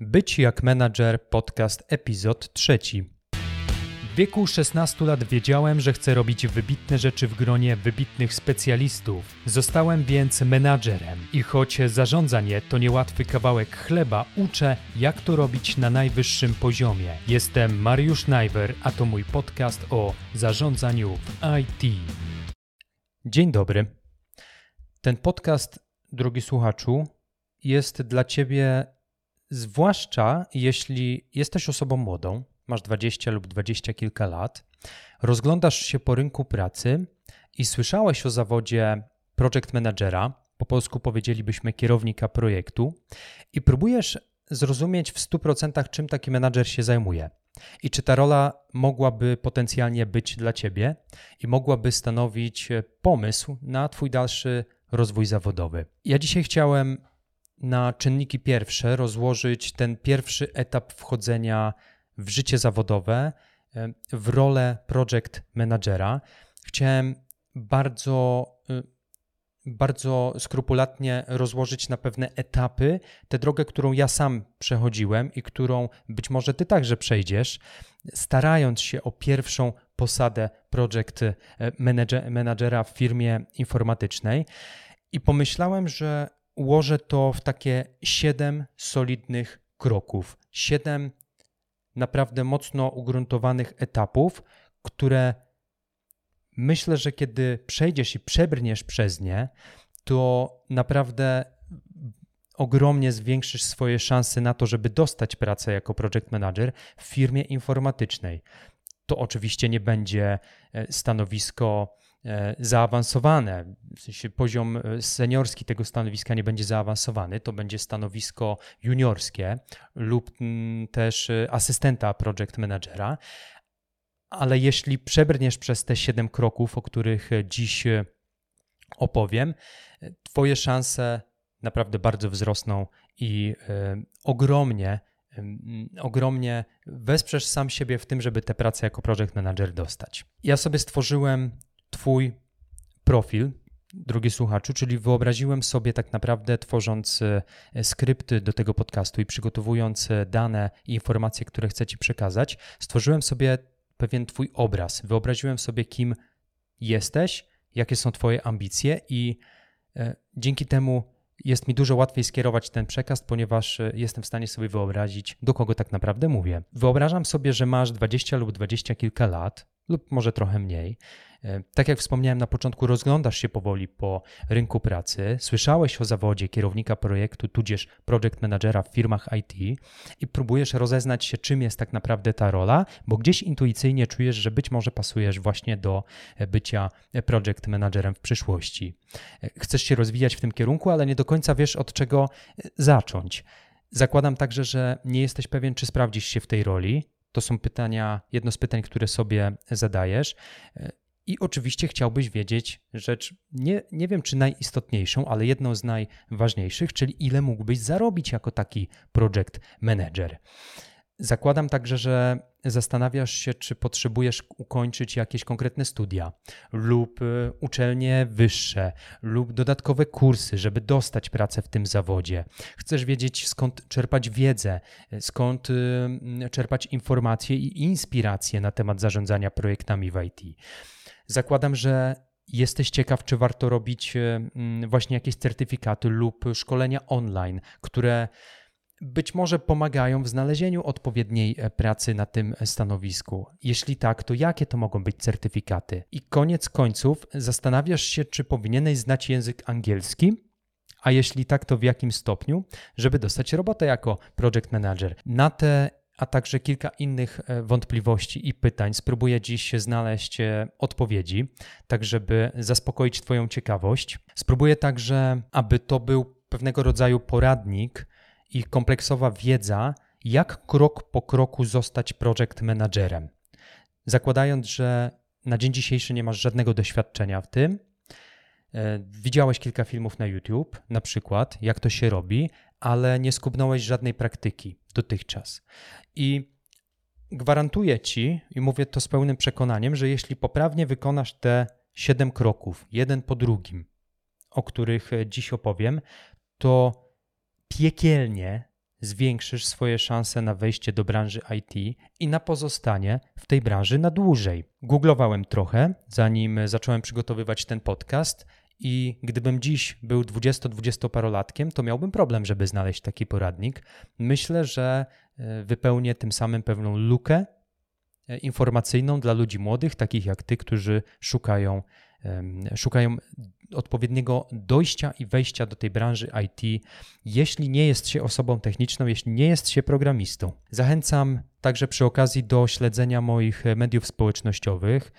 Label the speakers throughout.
Speaker 1: Być jak menadżer podcast epizod trzeci. W wieku 16 lat wiedziałem, że chcę robić wybitne rzeczy w gronie wybitnych specjalistów. Zostałem więc menadżerem i choć zarządzanie to niełatwy kawałek chleba, uczę jak to robić na najwyższym poziomie. Jestem Mariusz Najwer, a to mój podcast o zarządzaniu w IT. Dzień dobry. Ten podcast, drogi słuchaczu, jest dla ciebie zwłaszcza jeśli jesteś osobą młodą, masz 20 lub 20 kilka lat, rozglądasz się po rynku pracy i słyszałeś o zawodzie project managera, po polsku powiedzielibyśmy kierownika projektu, i próbujesz zrozumieć w 100% czym taki menadżer się zajmuje. I czy ta rola mogłaby potencjalnie być dla ciebie i mogłaby stanowić pomysł na twój dalszy rozwój zawodowy. Ja dzisiaj chciałem na czynniki pierwsze rozłożyć ten pierwszy etap wchodzenia w życie zawodowe, e, w rolę project managera. Chciałem bardzo, e, bardzo skrupulatnie rozłożyć na pewne etapy tę drogę, którą ja sam przechodziłem i którą być może ty także przejdziesz, starając się o pierwszą posadę project e, managera w firmie informatycznej. I pomyślałem, że ułożę to w takie siedem solidnych kroków, siedem naprawdę mocno ugruntowanych etapów, które myślę, że kiedy przejdziesz i przebrniesz przez nie, to naprawdę ogromnie zwiększysz swoje szanse na to, żeby dostać pracę jako project manager w firmie informatycznej. To oczywiście nie będzie e, stanowisko zaawansowane, w sensie poziom e, seniorski tego stanowiska nie będzie zaawansowany, to będzie stanowisko juniorskie lub mm, też e, asystenta project managera, ale jeśli przebrniesz przez te siedem kroków, o których dziś opowiem, twoje szanse naprawdę bardzo wzrosną i ogromnie ogromnie wesprzesz sam siebie w tym, żeby tę pracę jako project manager dostać. Ja sobie stworzyłem Twój profil, drogi słuchaczu, czyli wyobraziłem sobie tak naprawdę, tworząc e, skrypty do tego podcastu i przygotowując e, dane i informacje, które chcę Ci przekazać, stworzyłem sobie pewien Twój obraz. Wyobraziłem sobie, kim jesteś, jakie są Twoje ambicje, i e, dzięki temu jest mi dużo łatwiej skierować ten przekaz, ponieważ jestem w stanie sobie wyobrazić, do kogo tak naprawdę mówię. Wyobrażam sobie, że masz 20 lub 20 kilka lat, lub może trochę mniej. E, tak jak wspomniałem na początku, rozglądasz się powoli po rynku pracy, słyszałeś o zawodzie kierownika projektu, tudzież project managera w firmach IT i próbujesz rozeznać się, czym jest tak naprawdę ta rola, bo gdzieś intuicyjnie czujesz, że być może pasujesz właśnie do bycia project managerem w przyszłości. E, chcesz się rozwijać w tym kierunku, ale nie do końca wiesz od czego e, zacząć. Zakładam także, że nie jesteś pewien, czy sprawdzisz się w tej roli, to są pytania, jedno z pytań, które sobie zadajesz. I oczywiście chciałbyś wiedzieć rzecz, nie, nie wiem czy najistotniejszą, ale jedną z najważniejszych, czyli ile mógłbyś zarobić jako taki project manager. Zakładam także, że zastanawiasz się, czy potrzebujesz ukończyć jakieś konkretne studia lub y, uczelnie wyższe lub dodatkowe kursy, żeby dostać pracę w tym zawodzie. Chcesz wiedzieć, skąd czerpać wiedzę, skąd y, czerpać informacje i inspiracje na temat zarządzania projektami w IT. Zakładam, że jesteś ciekaw, czy warto robić y, właśnie jakieś certyfikaty lub szkolenia online, które być może pomagają w znalezieniu odpowiedniej e, pracy na tym stanowisku. Jeśli tak, to jakie to mogą być certyfikaty? I koniec końców zastanawiasz się, czy powinieneś znać język angielski, a jeśli tak, to w jakim stopniu, żeby dostać robotę jako project manager. Na te a także kilka innych e, wątpliwości i pytań spróbuję dziś znaleźć e, odpowiedzi, tak żeby zaspokoić Twoją ciekawość. Spróbuję także, aby to był pewnego rodzaju poradnik, i kompleksowa wiedza, jak krok po kroku zostać project managerem. Zakładając, że na dzień dzisiejszy nie masz żadnego doświadczenia w tym, e, widziałeś kilka filmów na YouTube, na przykład, jak to się robi, ale nie skubnąłeś żadnej praktyki dotychczas. I gwarantuję ci, i mówię to z pełnym przekonaniem, że jeśli poprawnie wykonasz te siedem kroków, jeden po drugim, o których dziś opowiem, to piekielnie zwiększysz swoje szanse na wejście do branży IT i na pozostanie w tej branży na dłużej. Googlowałem trochę, zanim zacząłem przygotowywać ten podcast. I gdybym dziś był 20-20 parolatkiem, to miałbym problem, żeby znaleźć taki poradnik. Myślę, że e, wypełnię tym samym pewną lukę e, informacyjną dla ludzi młodych, takich jak ty, którzy szukają szukają odpowiedniego dojścia i wejścia do tej branży IT, jeśli nie jest się osobą techniczną, jeśli nie jest się programistą. Zachęcam także przy okazji do śledzenia moich mediów społecznościowych,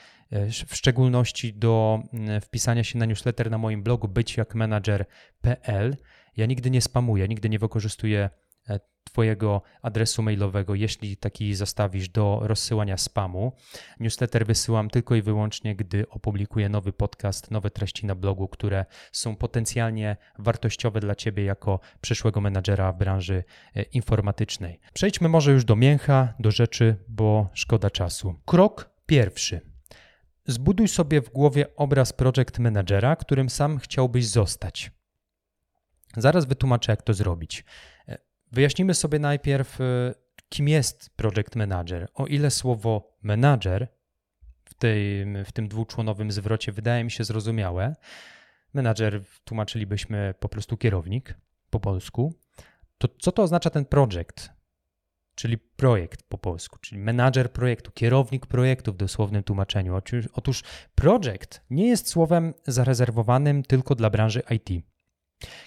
Speaker 1: w szczególności do mm, wpisania się na newsletter na moim blogu byćjakmanager.pl. Ja nigdy nie spamuję, nigdy nie wykorzystuję e, Twojego adresu mailowego, jeśli taki zostawisz do rozsyłania spamu. Newsletter wysyłam tylko i wyłącznie, gdy opublikuję nowy podcast, nowe treści na blogu, które są potencjalnie wartościowe dla Ciebie jako przyszłego menadżera w branży e, informatycznej. Przejdźmy może już do mięcha, do rzeczy, bo szkoda czasu. Krok pierwszy. Zbuduj sobie w głowie obraz project managera, którym sam chciałbyś zostać. Zaraz wytłumaczę, jak to zrobić. Wyjaśnimy sobie najpierw, y, kim jest project manager. O ile słowo manager w, tej, w tym dwuczłonowym zwrocie wydaje mi się zrozumiałe, manager tłumaczylibyśmy po prostu kierownik po polsku, to co to oznacza ten project? Czyli projekt po polsku, czyli menadżer projektu, kierownik projektu w dosłownym tłumaczeniu. Otóż project nie jest słowem zarezerwowanym tylko dla branży IT.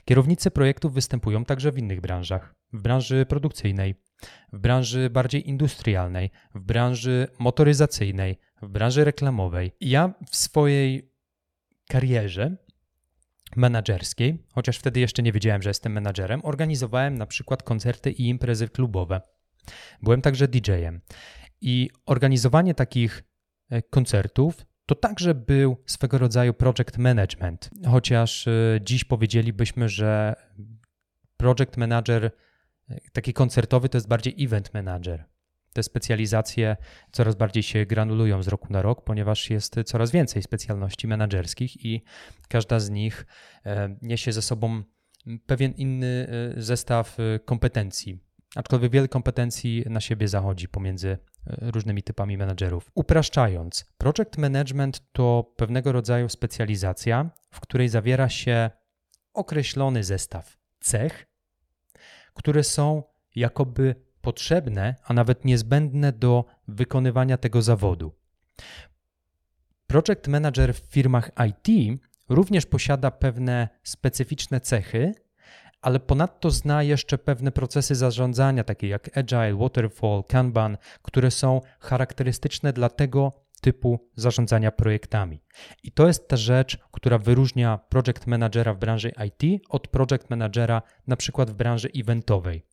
Speaker 1: Kierownicy projektów występują także w innych branżach w branży produkcyjnej, w branży bardziej industrialnej, w branży motoryzacyjnej, w branży reklamowej. Ja w swojej karierze menedżerskiej, chociaż wtedy jeszcze nie wiedziałem, że jestem menadżerem, organizowałem na przykład koncerty i imprezy klubowe. Byłem także DJ-em. I organizowanie takich e, koncertów to także był swego rodzaju project management, chociaż e, dziś powiedzielibyśmy, że project manager Taki koncertowy to jest bardziej event manager. Te specjalizacje coraz bardziej się granulują z roku na rok, ponieważ jest coraz więcej specjalności menedżerskich i każda z nich e, niesie ze sobą pewien inny e, zestaw e, kompetencji. Aczkolwiek wiele kompetencji na siebie zachodzi pomiędzy różnymi typami menedżerów. Upraszczając, project management to pewnego rodzaju specjalizacja, w której zawiera się określony zestaw cech, które są jakoby potrzebne, a nawet niezbędne do wykonywania tego zawodu. Project manager w firmach IT również posiada pewne specyficzne cechy, ale ponadto zna jeszcze pewne procesy zarządzania, takie jak Agile, Waterfall, Kanban, które są charakterystyczne dla tego typu zarządzania projektami. I to jest ta rzecz, która wyróżnia project managera w branży IT od project managera na przykład w branży eventowej.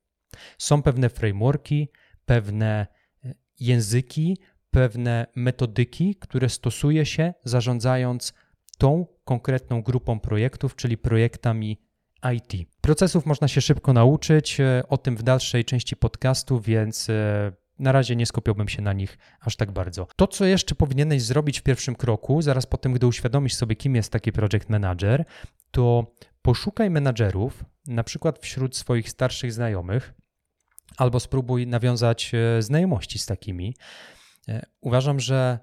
Speaker 1: Są pewne frameworki, pewne e, języki, pewne metodyki, które stosuje się zarządzając tą konkretną grupą projektów, czyli projektami IT. Procesów można się szybko nauczyć, e, o tym w dalszej części podcastu, więc e, na razie nie skupiałbym się na nich aż tak bardzo. To, co jeszcze powinieneś zrobić w pierwszym kroku, zaraz po tym, gdy uświadomisz sobie, kim jest taki project manager, to poszukaj menadżerów, na przykład wśród swoich starszych znajomych, albo spróbuj nawiązać e, znajomości z takimi. Uważam, że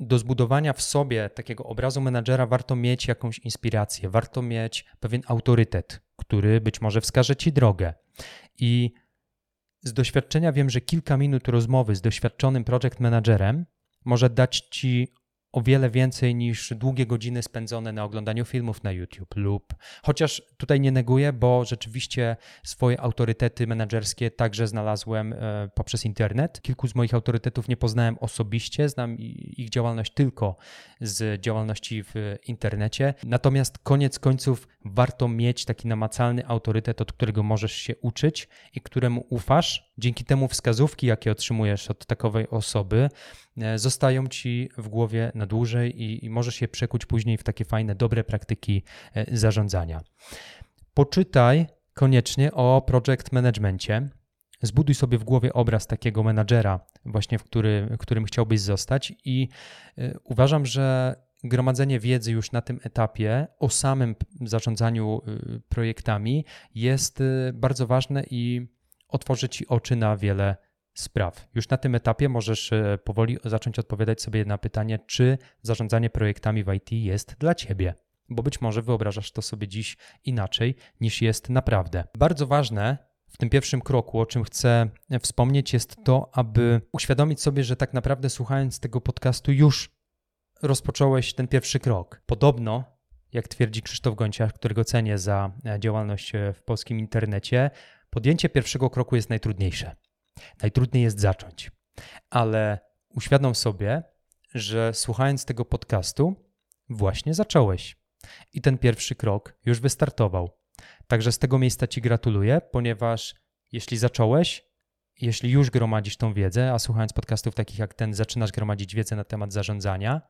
Speaker 1: do zbudowania w sobie takiego obrazu menadżera warto mieć jakąś inspirację, warto mieć pewien autorytet, który być może wskaże ci drogę. I z doświadczenia wiem, że kilka minut rozmowy z doświadczonym project managerem może dać ci o wiele więcej niż długie godziny spędzone na oglądaniu filmów na YouTube lub chociaż tutaj nie neguję, bo rzeczywiście swoje autorytety menedżerskie także znalazłem e, poprzez internet. Kilku z moich autorytetów nie poznałem osobiście, znam ich działalność tylko z działalności w internecie. Natomiast koniec końców warto mieć taki namacalny autorytet, od którego możesz się uczyć i któremu ufasz. Dzięki temu wskazówki, jakie otrzymujesz od takowej osoby, zostają ci w głowie na dłużej i, i możesz je przekuć później w takie fajne, dobre praktyki e, zarządzania. Poczytaj koniecznie o project managemencie. Zbuduj sobie w głowie obraz takiego menadżera, właśnie w który, którym chciałbyś zostać, i e, uważam, że gromadzenie wiedzy już na tym etapie o samym zarządzaniu projektami jest bardzo ważne i otworzy ci oczy na wiele spraw. Już na tym etapie możesz e, powoli zacząć odpowiadać sobie na pytanie, czy zarządzanie projektami w IT jest dla ciebie. Bo być może wyobrażasz to sobie dziś inaczej niż jest naprawdę. Bardzo ważne w tym pierwszym kroku, o czym chcę wspomnieć, jest to, aby uświadomić sobie, że tak naprawdę słuchając tego podcastu już rozpocząłeś ten pierwszy krok. Podobno, jak twierdzi Krzysztof Gonciarz, którego cenię za e, działalność e, w polskim internecie, podjęcie pierwszego kroku jest najtrudniejsze. Najtrudniej jest zacząć. Ale uświadom sobie, że słuchając tego podcastu, właśnie zacząłeś. I ten pierwszy krok już wystartował. Także z tego miejsca Ci gratuluję, ponieważ jeśli zacząłeś, jeśli już gromadzisz tą wiedzę, a słuchając podcastów takich jak ten, zaczynasz gromadzić wiedzę na temat zarządzania,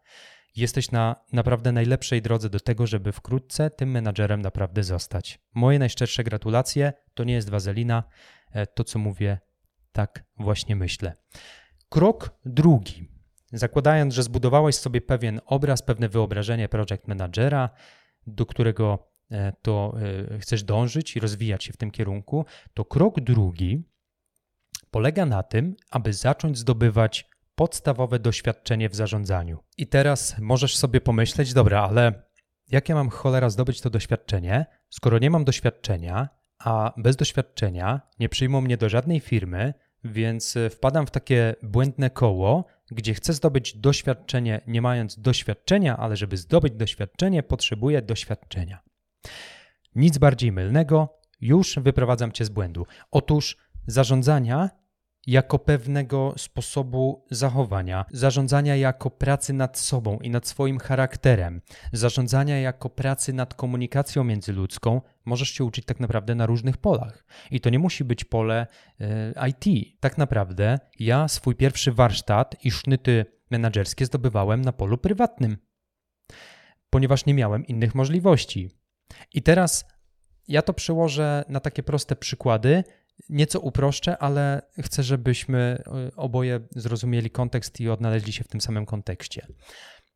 Speaker 1: jesteś na naprawdę najlepszej drodze do tego, żeby wkrótce tym menadżerem naprawdę zostać. Moje najszczersze gratulacje, to nie jest wazelina, e, to co mówię, tak właśnie myślę. Krok drugi. Zakładając, że zbudowałeś sobie pewien obraz, pewne wyobrażenie project managera, do którego E, to e, chcesz dążyć i rozwijać się w tym kierunku, to krok drugi polega na tym, aby zacząć zdobywać podstawowe doświadczenie w zarządzaniu. I teraz możesz sobie pomyśleć, dobra, ale jak ja mam cholera zdobyć to doświadczenie, skoro nie mam doświadczenia, a bez doświadczenia nie przyjmą mnie do żadnej firmy, więc e, wpadam w takie błędne koło, gdzie chcę zdobyć doświadczenie, nie mając doświadczenia, ale żeby zdobyć doświadczenie, potrzebuję doświadczenia. Nic bardziej mylnego, już wyprowadzam cię z błędu. Otóż zarządzania jako pewnego sposobu zachowania, zarządzania jako pracy nad sobą i nad swoim charakterem, zarządzania jako pracy nad komunikacją międzyludzką, możesz się uczyć tak naprawdę na różnych polach. I to nie musi być pole y, e, IT. Tak naprawdę ja swój pierwszy warsztat i sznyty menedżerskie zdobywałem na polu prywatnym, ponieważ nie miałem innych możliwości. I teraz ja to przełożę na takie proste przykłady. Nieco uproszczę, ale chcę, żebyśmy y, oboje zrozumieli kontekst i odnaleźli się w tym samym kontekście.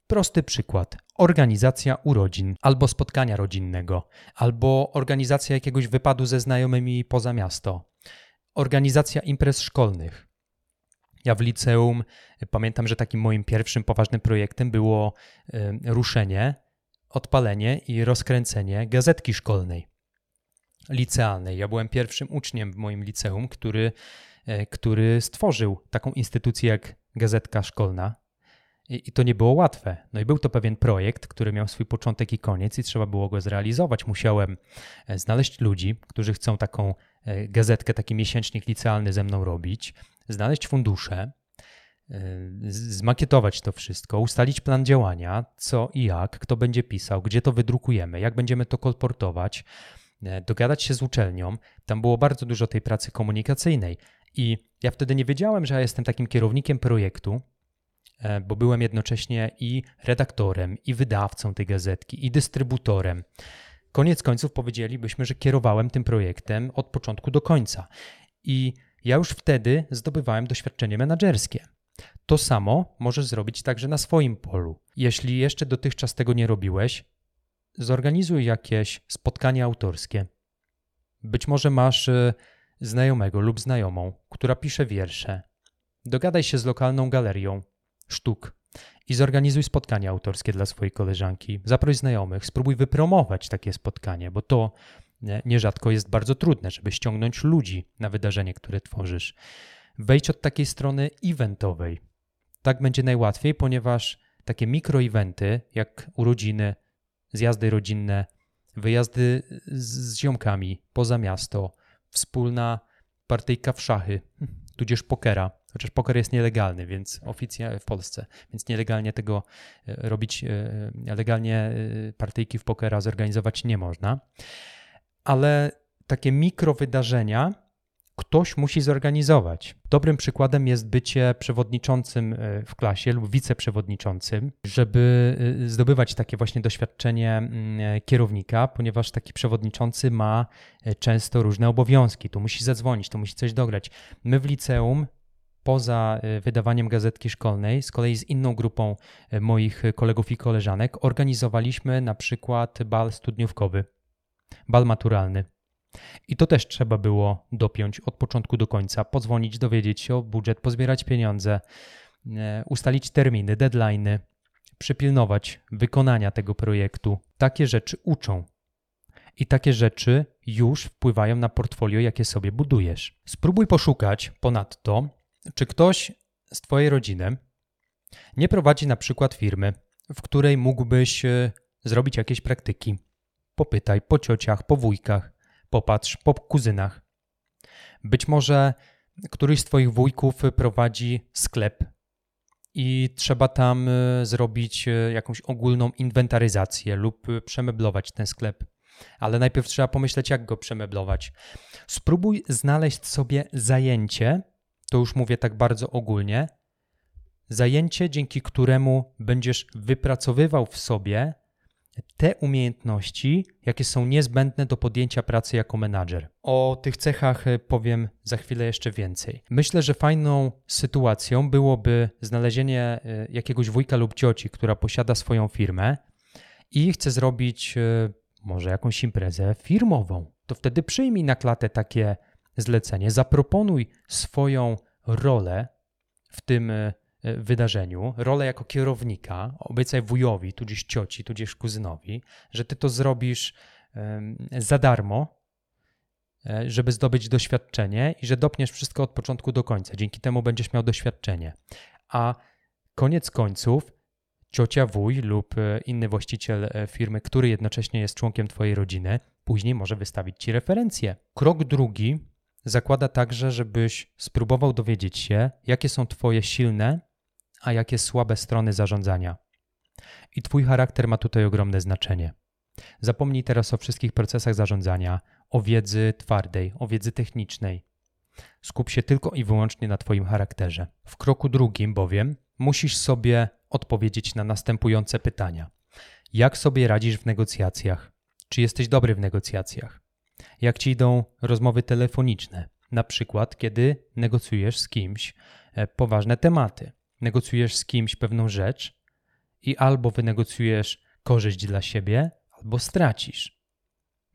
Speaker 1: Prosty przykład. Organizacja urodzin, albo spotkania rodzinnego, albo organizacja jakiegoś wypadu ze znajomymi poza miasto, organizacja imprez szkolnych. Ja w liceum pamiętam, że takim moim pierwszym poważnym projektem było y, ruszenie odpalenie i rozkręcenie gazetki szkolnej, licealnej. Ja byłem pierwszym uczniem w moim liceum, który, e, który stworzył taką instytucję jak gazetka szkolna. I, I to nie było łatwe. No i był to pewien projekt, który miał swój początek i koniec, i trzeba było go zrealizować. Musiałem e, znaleźć ludzi, którzy chcą taką e, gazetkę, taki miesięcznik licealny ze mną robić, znaleźć fundusze, zmakietować to wszystko, ustalić plan działania, co i jak, kto będzie pisał, gdzie to wydrukujemy, jak będziemy to kolportować, dogadać się z uczelnią. Tam było bardzo dużo tej pracy komunikacyjnej. I ja wtedy nie wiedziałem, że ja jestem takim kierownikiem projektu, e, bo byłem jednocześnie i redaktorem, i wydawcą tej gazetki, i dystrybutorem. Koniec końców powiedzielibyśmy, że kierowałem tym projektem od początku do końca. I ja już wtedy zdobywałem doświadczenie menedżerskie. To samo możesz zrobić także na swoim polu. Jeśli jeszcze dotychczas tego nie robiłeś, zorganizuj jakieś spotkanie autorskie. Być może masz e, znajomego lub znajomą, która pisze wiersze. Dogadaj się z lokalną galerią sztuk i zorganizuj spotkanie autorskie dla swojej koleżanki. Zaproś znajomych, spróbuj wypromować takie spotkanie, bo to nierzadko jest bardzo trudne, żeby ściągnąć ludzi na wydarzenie, które tworzysz. Wejdź od takiej strony eventowej. Tak będzie najłatwiej, ponieważ takie mikroeventy, jak urodziny, zjazdy rodzinne, wyjazdy z ziomkami poza miasto, wspólna partyjka w szachy, tudzież pokera, chociaż poker jest nielegalny, więc oficjalnie w Polsce, więc nielegalnie tego e, robić, e, legalnie e, partyjki w pokera zorganizować nie można. Ale takie mikrowydarzenia ktoś musi zorganizować. Dobrym przykładem jest bycie przewodniczącym e, w klasie lub wiceprzewodniczącym, żeby e, zdobywać takie właśnie doświadczenie mm, e, kierownika, ponieważ taki przewodniczący ma często różne obowiązki. Tu musi zadzwonić, tu musi coś dograć. My w liceum poza wydawaniem gazetki szkolnej, z kolei z inną grupą moich kolegów i koleżanek, organizowaliśmy na przykład bal studniówkowy, bal maturalny. I to też trzeba było dopiąć od początku do końca, pozwolić, dowiedzieć się o budżet, pozbierać pieniądze, e, ustalić terminy, deadlines, przypilnować wykonania tego projektu. Takie rzeczy uczą. I takie rzeczy już wpływają na portfolio, jakie sobie budujesz. Spróbuj poszukać ponadto, czy ktoś z Twojej rodziny nie prowadzi na przykład firmy, w której mógłbyś e, zrobić jakieś praktyki. Popytaj po ciociach, po wujkach, popatrz po kuzynach. Być może któryś z Twoich wujków prowadzi sklep i trzeba tam e, zrobić e, jakąś ogólną inwentaryzację lub przemeblować ten sklep. Ale najpierw trzeba pomyśleć, jak go przemeblować. Spróbuj znaleźć sobie zajęcie, to już mówię tak bardzo ogólnie, zajęcie, dzięki któremu będziesz wypracowywał w sobie te umiejętności, jakie są niezbędne do podjęcia pracy jako menadżer. O tych cechach e, powiem za chwilę jeszcze więcej. Myślę, że fajną sytuacją byłoby znalezienie e, jakiegoś wujka lub cioci, która posiada swoją firmę i chce zrobić e, może jakąś imprezę firmową. To wtedy przyjmij na klatę takie zlecenie, zaproponuj swoją rolę w tym wydarzeniu, rolę jako kierownika, obiecaj wujowi, tudzież cioci, tudzież kuzynowi, że ty to zrobisz za darmo, e, żeby zdobyć doświadczenie i że dopniesz wszystko od początku do końca. Dzięki temu będziesz miał doświadczenie. A koniec końców ciocia, wuj lub e, inny właściciel firmy, który jednocześnie jest członkiem twojej rodziny, później może wystawić ci referencję. Krok drugi zakłada także, żebyś spróbował dowiedzieć się, jakie są twoje silne a jakie słabe strony zarządzania. I Twój charakter ma tutaj ogromne znaczenie. Zapomnij teraz o wszystkich procesach zarządzania, o wiedzy twardej, o wiedzy technicznej. Skup się tylko i wyłącznie na Twoim charakterze. W kroku drugim bowiem musisz sobie odpowiedzieć na następujące pytania. Jak sobie radzisz w negocjacjach? Czy jesteś dobry w negocjacjach? Jak ci idą rozmowy telefoniczne? Na przykład, kiedy negocjujesz z kimś e, poważne tematy negocjujesz z kimś pewną rzecz i albo wynegocjujesz korzyść dla siebie, albo stracisz.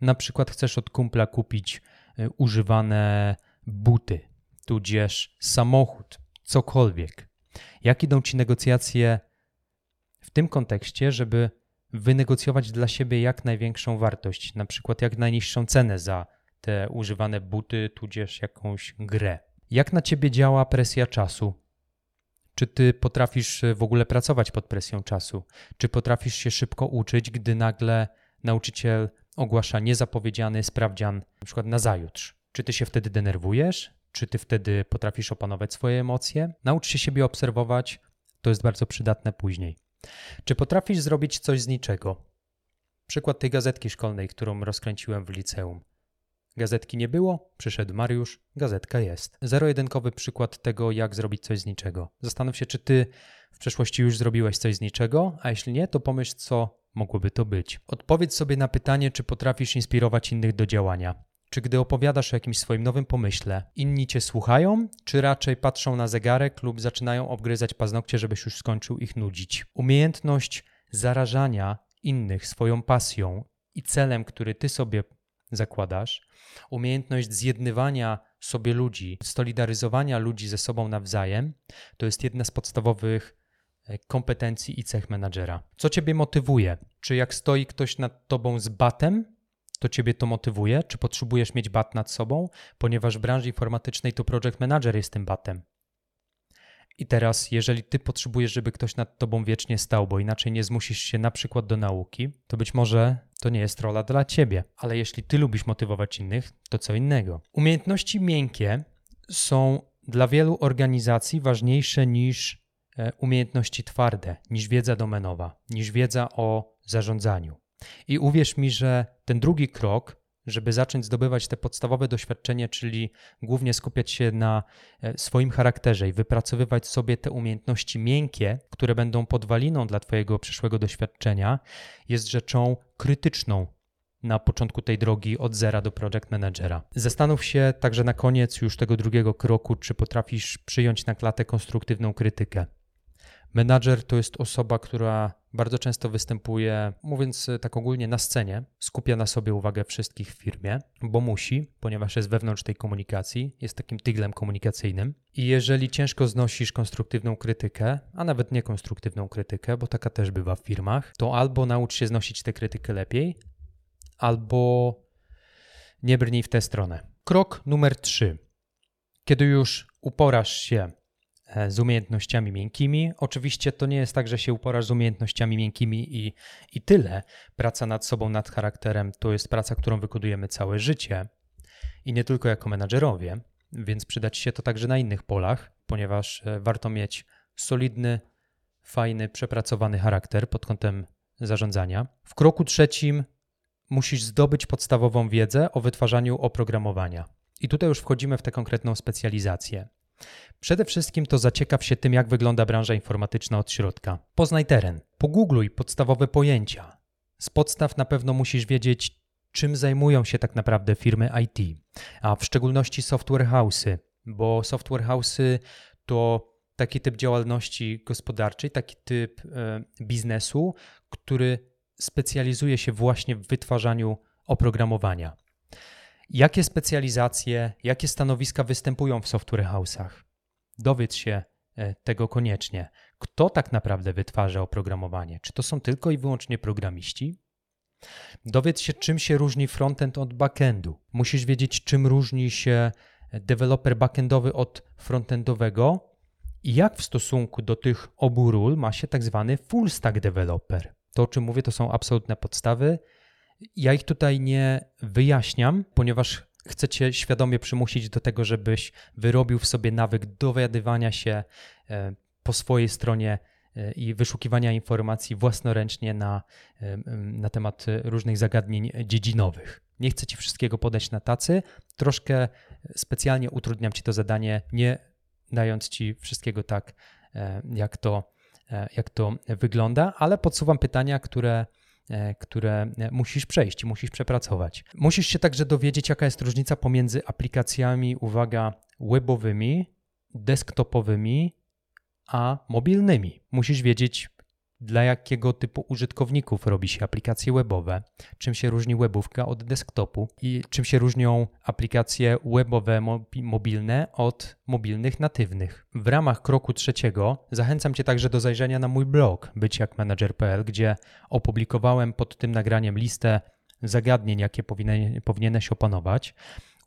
Speaker 1: Na przykład chcesz od kumpla kupić y, używane buty, tudzież samochód, cokolwiek. Jak idą ci negocjacje w tym kontekście, żeby wynegocjować dla siebie jak największą wartość, na przykład jak najniższą cenę za te używane buty, tudzież jakąś grę. Jak na ciebie działa presja czasu? Czy ty potrafisz e, w ogóle pracować pod presją czasu? Czy potrafisz się szybko uczyć, gdy nagle nauczyciel ogłasza niezapowiedziany sprawdzian, na przykład na zajutrz? Czy ty się wtedy denerwujesz? Czy ty wtedy potrafisz opanować swoje emocje? Naucz się siebie obserwować, to jest bardzo przydatne później. Czy potrafisz zrobić coś z niczego? Przykład tej gazetki szkolnej, którą rozkręciłem w liceum. Gazetki nie było, przyszedł Mariusz, gazetka jest. Zero-jedynkowy przykład tego, jak zrobić coś z niczego. Zastanów się, czy ty w przeszłości już zrobiłeś coś z niczego, a jeśli nie, to pomyśl, co mogłoby to być. Odpowiedz sobie na pytanie, czy potrafisz inspirować innych do działania. Czy gdy opowiadasz o jakimś swoim nowym pomyśle, inni cię słuchają, czy raczej patrzą na zegarek lub zaczynają obgryzać paznokcie, żebyś już skończył ich nudzić? Umiejętność zarażania innych swoją pasją i celem, który ty sobie zakładasz, umiejętność zjednywania sobie ludzi, solidaryzowania ludzi ze sobą nawzajem, to jest jedna z podstawowych e, kompetencji i cech menadżera. Co ciebie motywuje? Czy jak stoi ktoś nad tobą z batem, to ciebie to motywuje? Czy potrzebujesz mieć bat nad sobą? Ponieważ w branży informatycznej to project manager jest tym batem. I teraz, jeżeli ty potrzebujesz, żeby ktoś nad tobą wiecznie stał, bo inaczej nie zmusisz się na przykład do nauki, to być może to nie jest rola dla ciebie. Ale jeśli ty lubisz motywować innych, to co innego. Umiejętności miękkie są dla wielu organizacji ważniejsze niż e, umiejętności twarde, niż wiedza domenowa, niż wiedza o zarządzaniu. I uwierz mi, że ten drugi krok żeby zacząć zdobywać te podstawowe doświadczenie, czyli głównie skupiać się na e, swoim charakterze i wypracowywać sobie te umiejętności miękkie, które będą podwaliną dla Twojego przyszłego doświadczenia, jest rzeczą krytyczną na początku tej drogi od zera do project managera. Zastanów się także na koniec już tego drugiego kroku, czy potrafisz przyjąć na klatę konstruktywną krytykę. Menadżer to jest osoba, która bardzo często występuje, mówiąc tak ogólnie, na scenie, skupia na sobie uwagę wszystkich w firmie, bo musi, ponieważ jest wewnątrz tej komunikacji, jest takim tyglem komunikacyjnym. I jeżeli ciężko znosisz konstruktywną krytykę, a nawet niekonstruktywną krytykę, bo taka też bywa w firmach, to albo naucz się znosić tę krytykę lepiej, albo nie brnij w tę stronę. Krok numer trzy. Kiedy już uporasz się z umiejętnościami miękkimi. Oczywiście to nie jest tak, że się uporasz z umiejętnościami miękkimi i, i tyle. Praca nad sobą, nad charakterem to jest praca, którą wykodujemy całe życie i nie tylko jako menadżerowie, więc przydać się to także na innych polach, ponieważ e, warto mieć solidny, fajny, przepracowany charakter pod kątem zarządzania. W kroku trzecim musisz zdobyć podstawową wiedzę o wytwarzaniu oprogramowania. I tutaj już wchodzimy w tę konkretną specjalizację. Przede wszystkim to zaciekaw się tym, jak wygląda branża informatyczna od środka. Poznaj teren, pogoogluj podstawowe pojęcia. Z podstaw na pewno musisz wiedzieć, czym zajmują się tak naprawdę firmy IT, a w szczególności software house'y, bo software house'y to taki typ działalności gospodarczej, taki typ e, biznesu, który specjalizuje się właśnie w wytwarzaniu oprogramowania. Jakie specjalizacje, jakie stanowiska występują w software house'ach? Dowiedz się e, tego koniecznie. Kto tak naprawdę wytwarza oprogramowanie? Czy to są tylko i wyłącznie programiści? Dowiedz się, czym się różni frontend od backendu. Musisz wiedzieć, czym różni się deweloper backendowy od frontendowego i jak w stosunku do tych obu ról ma się tak zwany full stack developer. To, o czym mówię, to są absolutne podstawy. Ja ich tutaj nie wyjaśniam, ponieważ chcę cię świadomie przymusić do tego, żebyś wyrobił w sobie nawyk dowiadywania się e, po swojej stronie e, i wyszukiwania informacji własnoręcznie na, e, na temat różnych zagadnień dziedzinowych. Nie chcę ci wszystkiego podać na tacy, troszkę specjalnie utrudniam ci to zadanie, nie dając ci wszystkiego tak, jak to, jak to wygląda, ale podsuwam pytania, które które e, musisz przejść, musisz przepracować. Musisz się także dowiedzieć, jaka jest różnica pomiędzy aplikacjami, uwaga, webowymi, desktopowymi, a mobilnymi. Musisz wiedzieć, dla jakiego typu użytkowników robi się aplikacje webowe, czym się różni webówka od desktopu i czym się różnią aplikacje webowe mobilne od mobilnych natywnych. W ramach kroku trzeciego zachęcam Cię także do zajrzenia na mój blog byciakmanager.pl, gdzie opublikowałem pod tym nagraniem listę zagadnień, jakie powinieneś opanować.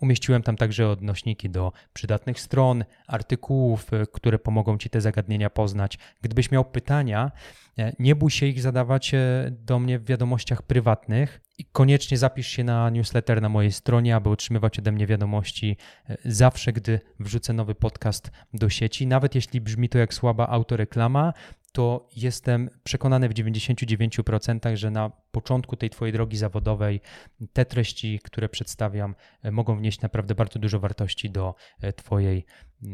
Speaker 1: Umieściłem tam także odnośniki do przydatnych stron, artykułów, y, które pomogą Ci te zagadnienia poznać. Gdybyś miał pytania, e, nie bój się ich zadawać e, do mnie w wiadomościach prywatnych i koniecznie zapisz się na newsletter na mojej stronie, aby otrzymywać ode mnie wiadomości e, zawsze, gdy wrzucę nowy podcast do sieci. Nawet jeśli brzmi to jak słaba autoreklama, to jestem przekonany w 99%, że na początku tej Twojej drogi zawodowej te treści, które przedstawiam, e, mogą wnieść naprawdę bardzo dużo wartości do e, Twojej,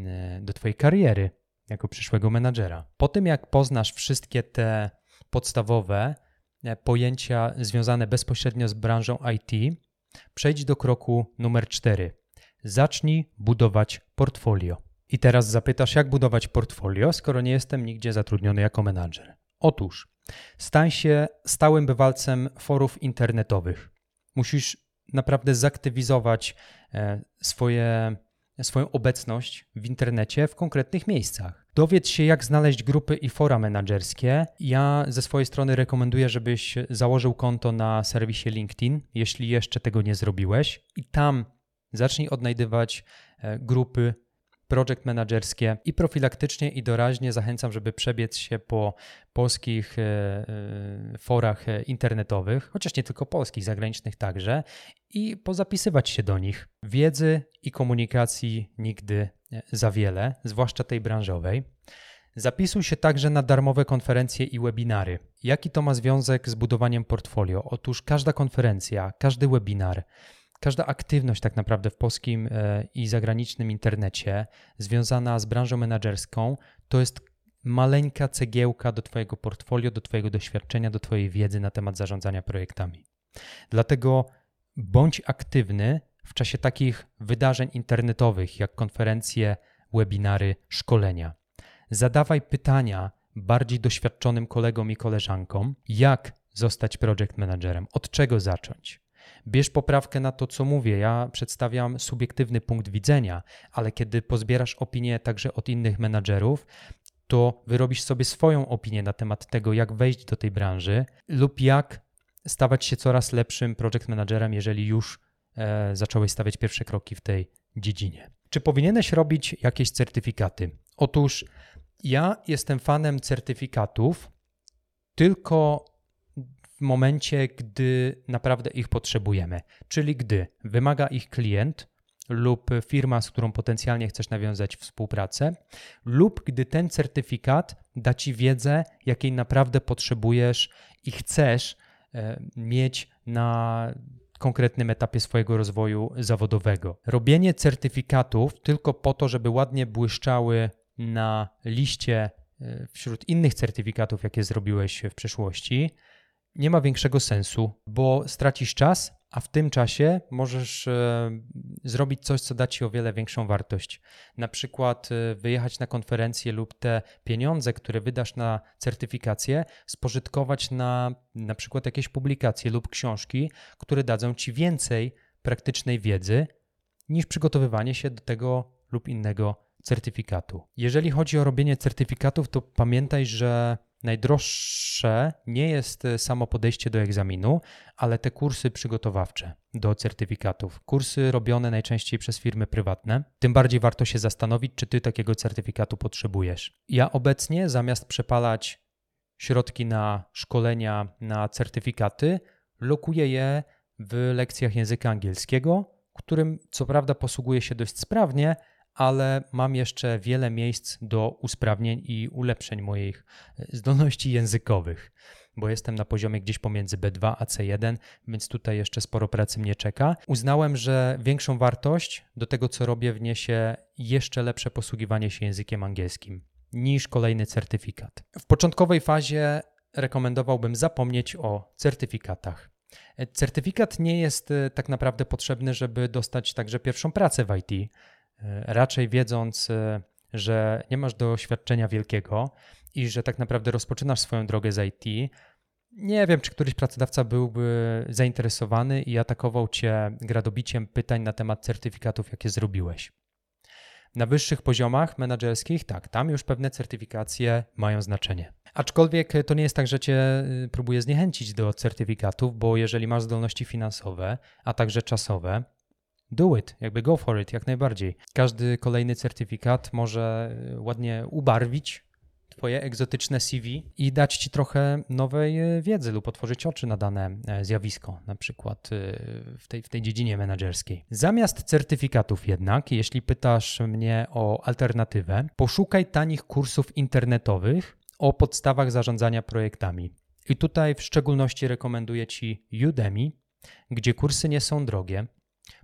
Speaker 1: e, do twojej kariery jako przyszłego menadżera. Po tym, jak poznasz wszystkie te podstawowe pojęcia związane bezpośrednio z branżą IT, przejdź do kroku numer 4. Zacznij budować portfolio. I teraz zapytasz, jak budować portfolio, skoro nie jestem nigdzie zatrudniony jako menadżer. Otóż, stań się stałym bywalcem forów internetowych. Musisz naprawdę zaktywizować e, swoje, swoją obecność w internecie w konkretnych miejscach. Dowiedz się, jak znaleźć grupy i fora menedżerskie. Ja ze swojej strony rekomenduję, żebyś założył konto na serwisie LinkedIn, jeśli jeszcze tego nie zrobiłeś, i tam zacznij odnajdywać e, grupy project managerskie i profilaktycznie i doraźnie zachęcam, żeby przebiec się po polskich e, e, forach internetowych, chociaż nie tylko polskich, zagranicznych także, i pozapisywać się do nich. Wiedzy i komunikacji nigdy e, za wiele, zwłaszcza tej branżowej. Zapisuj się także na darmowe konferencje i webinary. Jaki to ma związek z budowaniem portfolio? Otóż każda konferencja, każdy webinar każda aktywność tak naprawdę w polskim e, i zagranicznym internecie związana z branżą menedżerską to jest maleńka cegiełka do Twojego portfolio, do Twojego doświadczenia, do Twojej wiedzy na temat zarządzania projektami. Dlatego bądź aktywny w czasie takich wydarzeń internetowych jak konferencje, webinary, szkolenia. Zadawaj pytania, bardziej doświadczonym kolegom i koleżankom, jak zostać project managerem, od czego zacząć. Bierz poprawkę na to, co mówię. Ja przedstawiam subiektywny punkt widzenia, ale kiedy pozbierasz opinię także od innych menadżerów, to wyrobisz sobie swoją opinię na temat tego, jak wejść do tej branży lub jak stawać się coraz lepszym project managerem, jeżeli już e, zacząłeś stawiać pierwsze kroki w tej dziedzinie. Czy powinieneś robić jakieś certyfikaty? Otóż ja jestem fanem certyfikatów tylko w momencie, gdy naprawdę ich potrzebujemy, czyli gdy wymaga ich klient lub firma, z którą potencjalnie chcesz nawiązać współpracę, lub gdy ten certyfikat da ci wiedzę, jakiej naprawdę potrzebujesz i chcesz e, mieć na konkretnym etapie swojego rozwoju zawodowego. Robienie certyfikatów tylko po to, żeby ładnie błyszczały na liście e, wśród innych certyfikatów, jakie zrobiłeś w przeszłości, nie ma większego sensu, bo stracisz czas, a w tym czasie możesz e, zrobić coś, co da ci o wiele większą wartość. Na przykład e, wyjechać na konferencję lub te pieniądze, które wydasz na certyfikację, spożytkować na na przykład jakieś publikacje lub książki, które dadzą ci więcej praktycznej wiedzy niż przygotowywanie się do tego lub innego certyfikatu. Jeżeli chodzi o robienie certyfikatów, to pamiętaj, że najdroższe nie jest e, samo podejście do egzaminu, ale te kursy przygotowawcze do certyfikatów. Kursy robione najczęściej przez firmy prywatne. Tym bardziej warto się zastanowić, czy ty takiego certyfikatu potrzebujesz. Ja obecnie zamiast przepalać środki na szkolenia, na certyfikaty, lokuję je w lekcjach języka angielskiego, którym co prawda posługuję się dość sprawnie, ale mam jeszcze wiele miejsc do usprawnień i ulepszeń moich e, zdolności językowych, bo jestem na poziomie gdzieś pomiędzy B2 a C1, więc tutaj jeszcze sporo pracy mnie czeka. Uznałem, że większą wartość do tego, co robię, wniesie jeszcze lepsze posługiwanie się językiem angielskim niż kolejny certyfikat. W początkowej fazie rekomendowałbym zapomnieć o certyfikatach. E, certyfikat nie jest e, tak naprawdę potrzebny, żeby dostać także pierwszą pracę w IT. E, raczej wiedząc, e, że nie masz doświadczenia wielkiego i że tak naprawdę rozpoczynasz swoją drogę z IT, nie wiem, czy któryś pracodawca byłby zainteresowany i atakował cię gradobiciem pytań na temat certyfikatów, jakie zrobiłeś. Na wyższych poziomach menedżerskich, tak, tam już pewne certyfikacje mają znaczenie. Aczkolwiek to nie jest tak, że cię y, próbuje zniechęcić do certyfikatów, bo jeżeli masz zdolności finansowe, a także czasowe, do it, jakby go for it, jak najbardziej. Każdy kolejny certyfikat może e, ładnie ubarwić Twoje egzotyczne CV i dać Ci trochę nowej e, wiedzy lub otworzyć oczy na dane e, zjawisko, na przykład w tej, w tej dziedzinie menedżerskiej. Zamiast certyfikatów jednak, jeśli pytasz mnie o alternatywę, poszukaj tanich kursów internetowych o podstawach zarządzania projektami. I tutaj w szczególności rekomenduję Ci Udemy, gdzie kursy nie są drogie,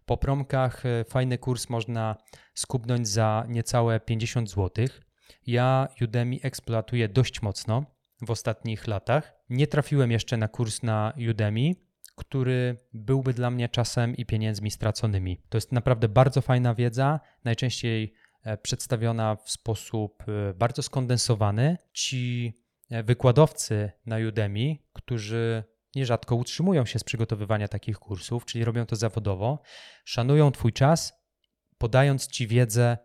Speaker 1: po promkach e, fajny kurs można skupnąć za niecałe 50 zł. Ja Udemy eksploatuję dość mocno w ostatnich latach. Nie trafiłem jeszcze na kurs na Udemy, który byłby dla mnie czasem i pieniędzmi straconymi. To jest naprawdę bardzo fajna wiedza, najczęściej e, przedstawiona w sposób e, bardzo skondensowany. Ci wykładowcy na Udemy, którzy nierzadko utrzymują się z przygotowywania takich kursów, czyli robią to zawodowo, szanują Twój czas, podając Ci wiedzę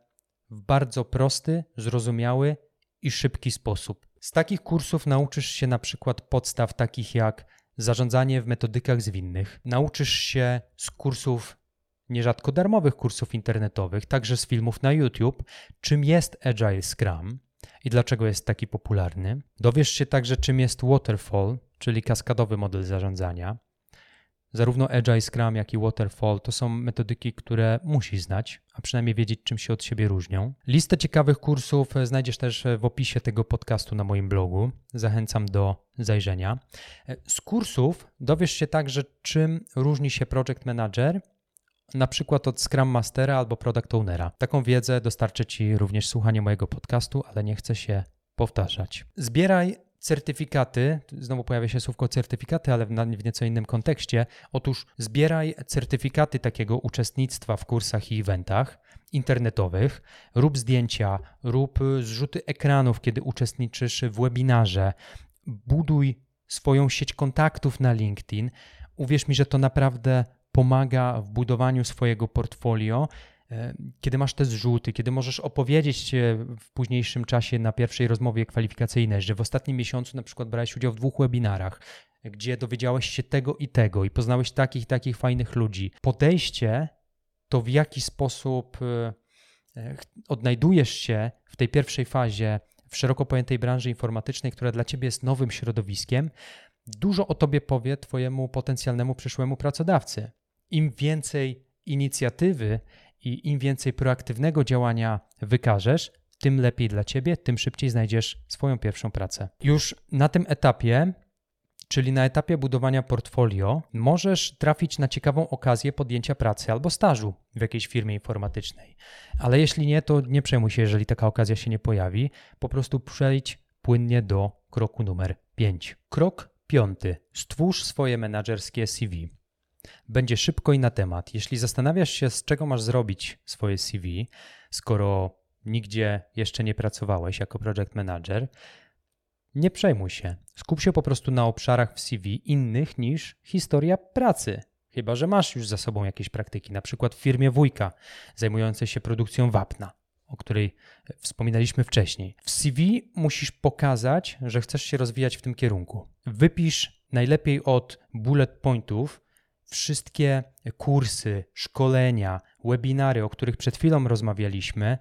Speaker 1: w bardzo prosty, zrozumiały i szybki sposób. Z takich kursów nauczysz się na przykład podstaw takich jak zarządzanie w metodykach zwinnych, nauczysz się z kursów nierzadko darmowych kursów internetowych, także z filmów na YouTube, czym jest Agile Scrum i dlaczego jest taki popularny. Dowiesz się także, czym jest Waterfall, czyli kaskadowy model zarządzania. Zarówno Agile Scrum, jak i Waterfall to są metodyki, które musisz znać, a przynajmniej wiedzieć, czym się od siebie różnią. Listę ciekawych kursów znajdziesz też w opisie tego podcastu na moim blogu. Zachęcam do zajrzenia. Z kursów dowiesz się także, czym różni się Project Manager na przykład od Scrum Mastera albo Product Ownera. Taką wiedzę dostarczy Ci również słuchanie mojego podcastu, ale nie chcę się powtarzać. Zbieraj certyfikaty, znowu pojawia się słówko certyfikaty, ale w, nieco innym kontekście. Otóż zbieraj certyfikaty takiego uczestnictwa w kursach i eventach internetowych, rób zdjęcia, rób zrzuty ekranów, kiedy uczestniczysz w webinarze, buduj swoją sieć kontaktów na LinkedIn. Uwierz mi, że to naprawdę pomaga w budowaniu swojego portfolio kiedy masz te zrzuty, kiedy możesz opowiedzieć w późniejszym czasie na pierwszej rozmowie kwalifikacyjnej, że w ostatnim miesiącu na przykład brałeś udział w dwóch webinarach, gdzie dowiedziałeś się tego i tego i poznałeś takich takich fajnych ludzi. Podejście to w jaki sposób e, e, odnajdujesz się w tej pierwszej fazie w szeroko pojętej branży informatycznej, która dla ciebie jest nowym środowiskiem, dużo o tobie powie twojemu potencjalnemu przyszłemu pracodawcy. Im więcej inicjatywy i im więcej proaktywnego działania wykażesz, tym lepiej dla ciebie, tym szybciej znajdziesz swoją pierwszą pracę. Już na tym etapie, czyli na etapie budowania portfolio, możesz trafić na ciekawą okazję podjęcia pracy albo stażu w jakiejś firmie informatycznej. Ale jeśli nie, to nie przejmuj się, jeżeli taka okazja się nie pojawi. Po prostu przejdź płynnie do kroku numer 5. Krok piąty. Stwórz swoje menedżerskie CV. Będzie szybko i na temat. Jeśli zastanawiasz się, z czego masz zrobić swoje CV, skoro nigdzie jeszcze nie pracowałeś jako project manager, nie przejmuj się. Skup się po prostu na obszarach w CV innych niż historia pracy. Chyba, że masz już za sobą jakieś praktyki, na przykład w firmie wujka zajmującej się produkcją wapna, o której wspominaliśmy wcześniej. W CV musisz pokazać, że chcesz się rozwijać w tym kierunku. Wypisz najlepiej od bullet pointów, wszystkie kursy, szkolenia, webinary, o których przed chwilą rozmawialiśmy,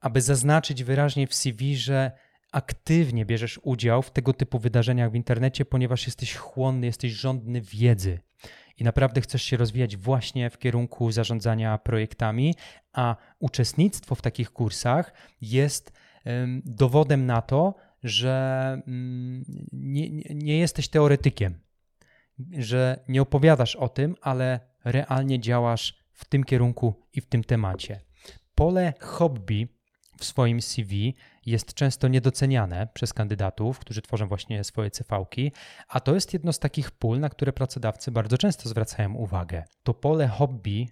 Speaker 1: aby zaznaczyć wyraźnie w CV, że aktywnie bierzesz udział w tego typu wydarzeniach w internecie, ponieważ jesteś chłonny, jesteś żądny wiedzy. I naprawdę chcesz się rozwijać właśnie w kierunku zarządzania projektami, a uczestnictwo w takich kursach jest dowodem na to, że mm, nie, nie jesteś teoretykiem, że nie opowiadasz o tym, ale realnie działasz w tym kierunku i w tym temacie. Pole hobby w swoim CV jest często niedoceniane przez kandydatów, którzy tworzą właśnie swoje CV-ki, a to jest jedno z takich pól, na które pracodawcy bardzo często zwracają uwagę. To pole hobby,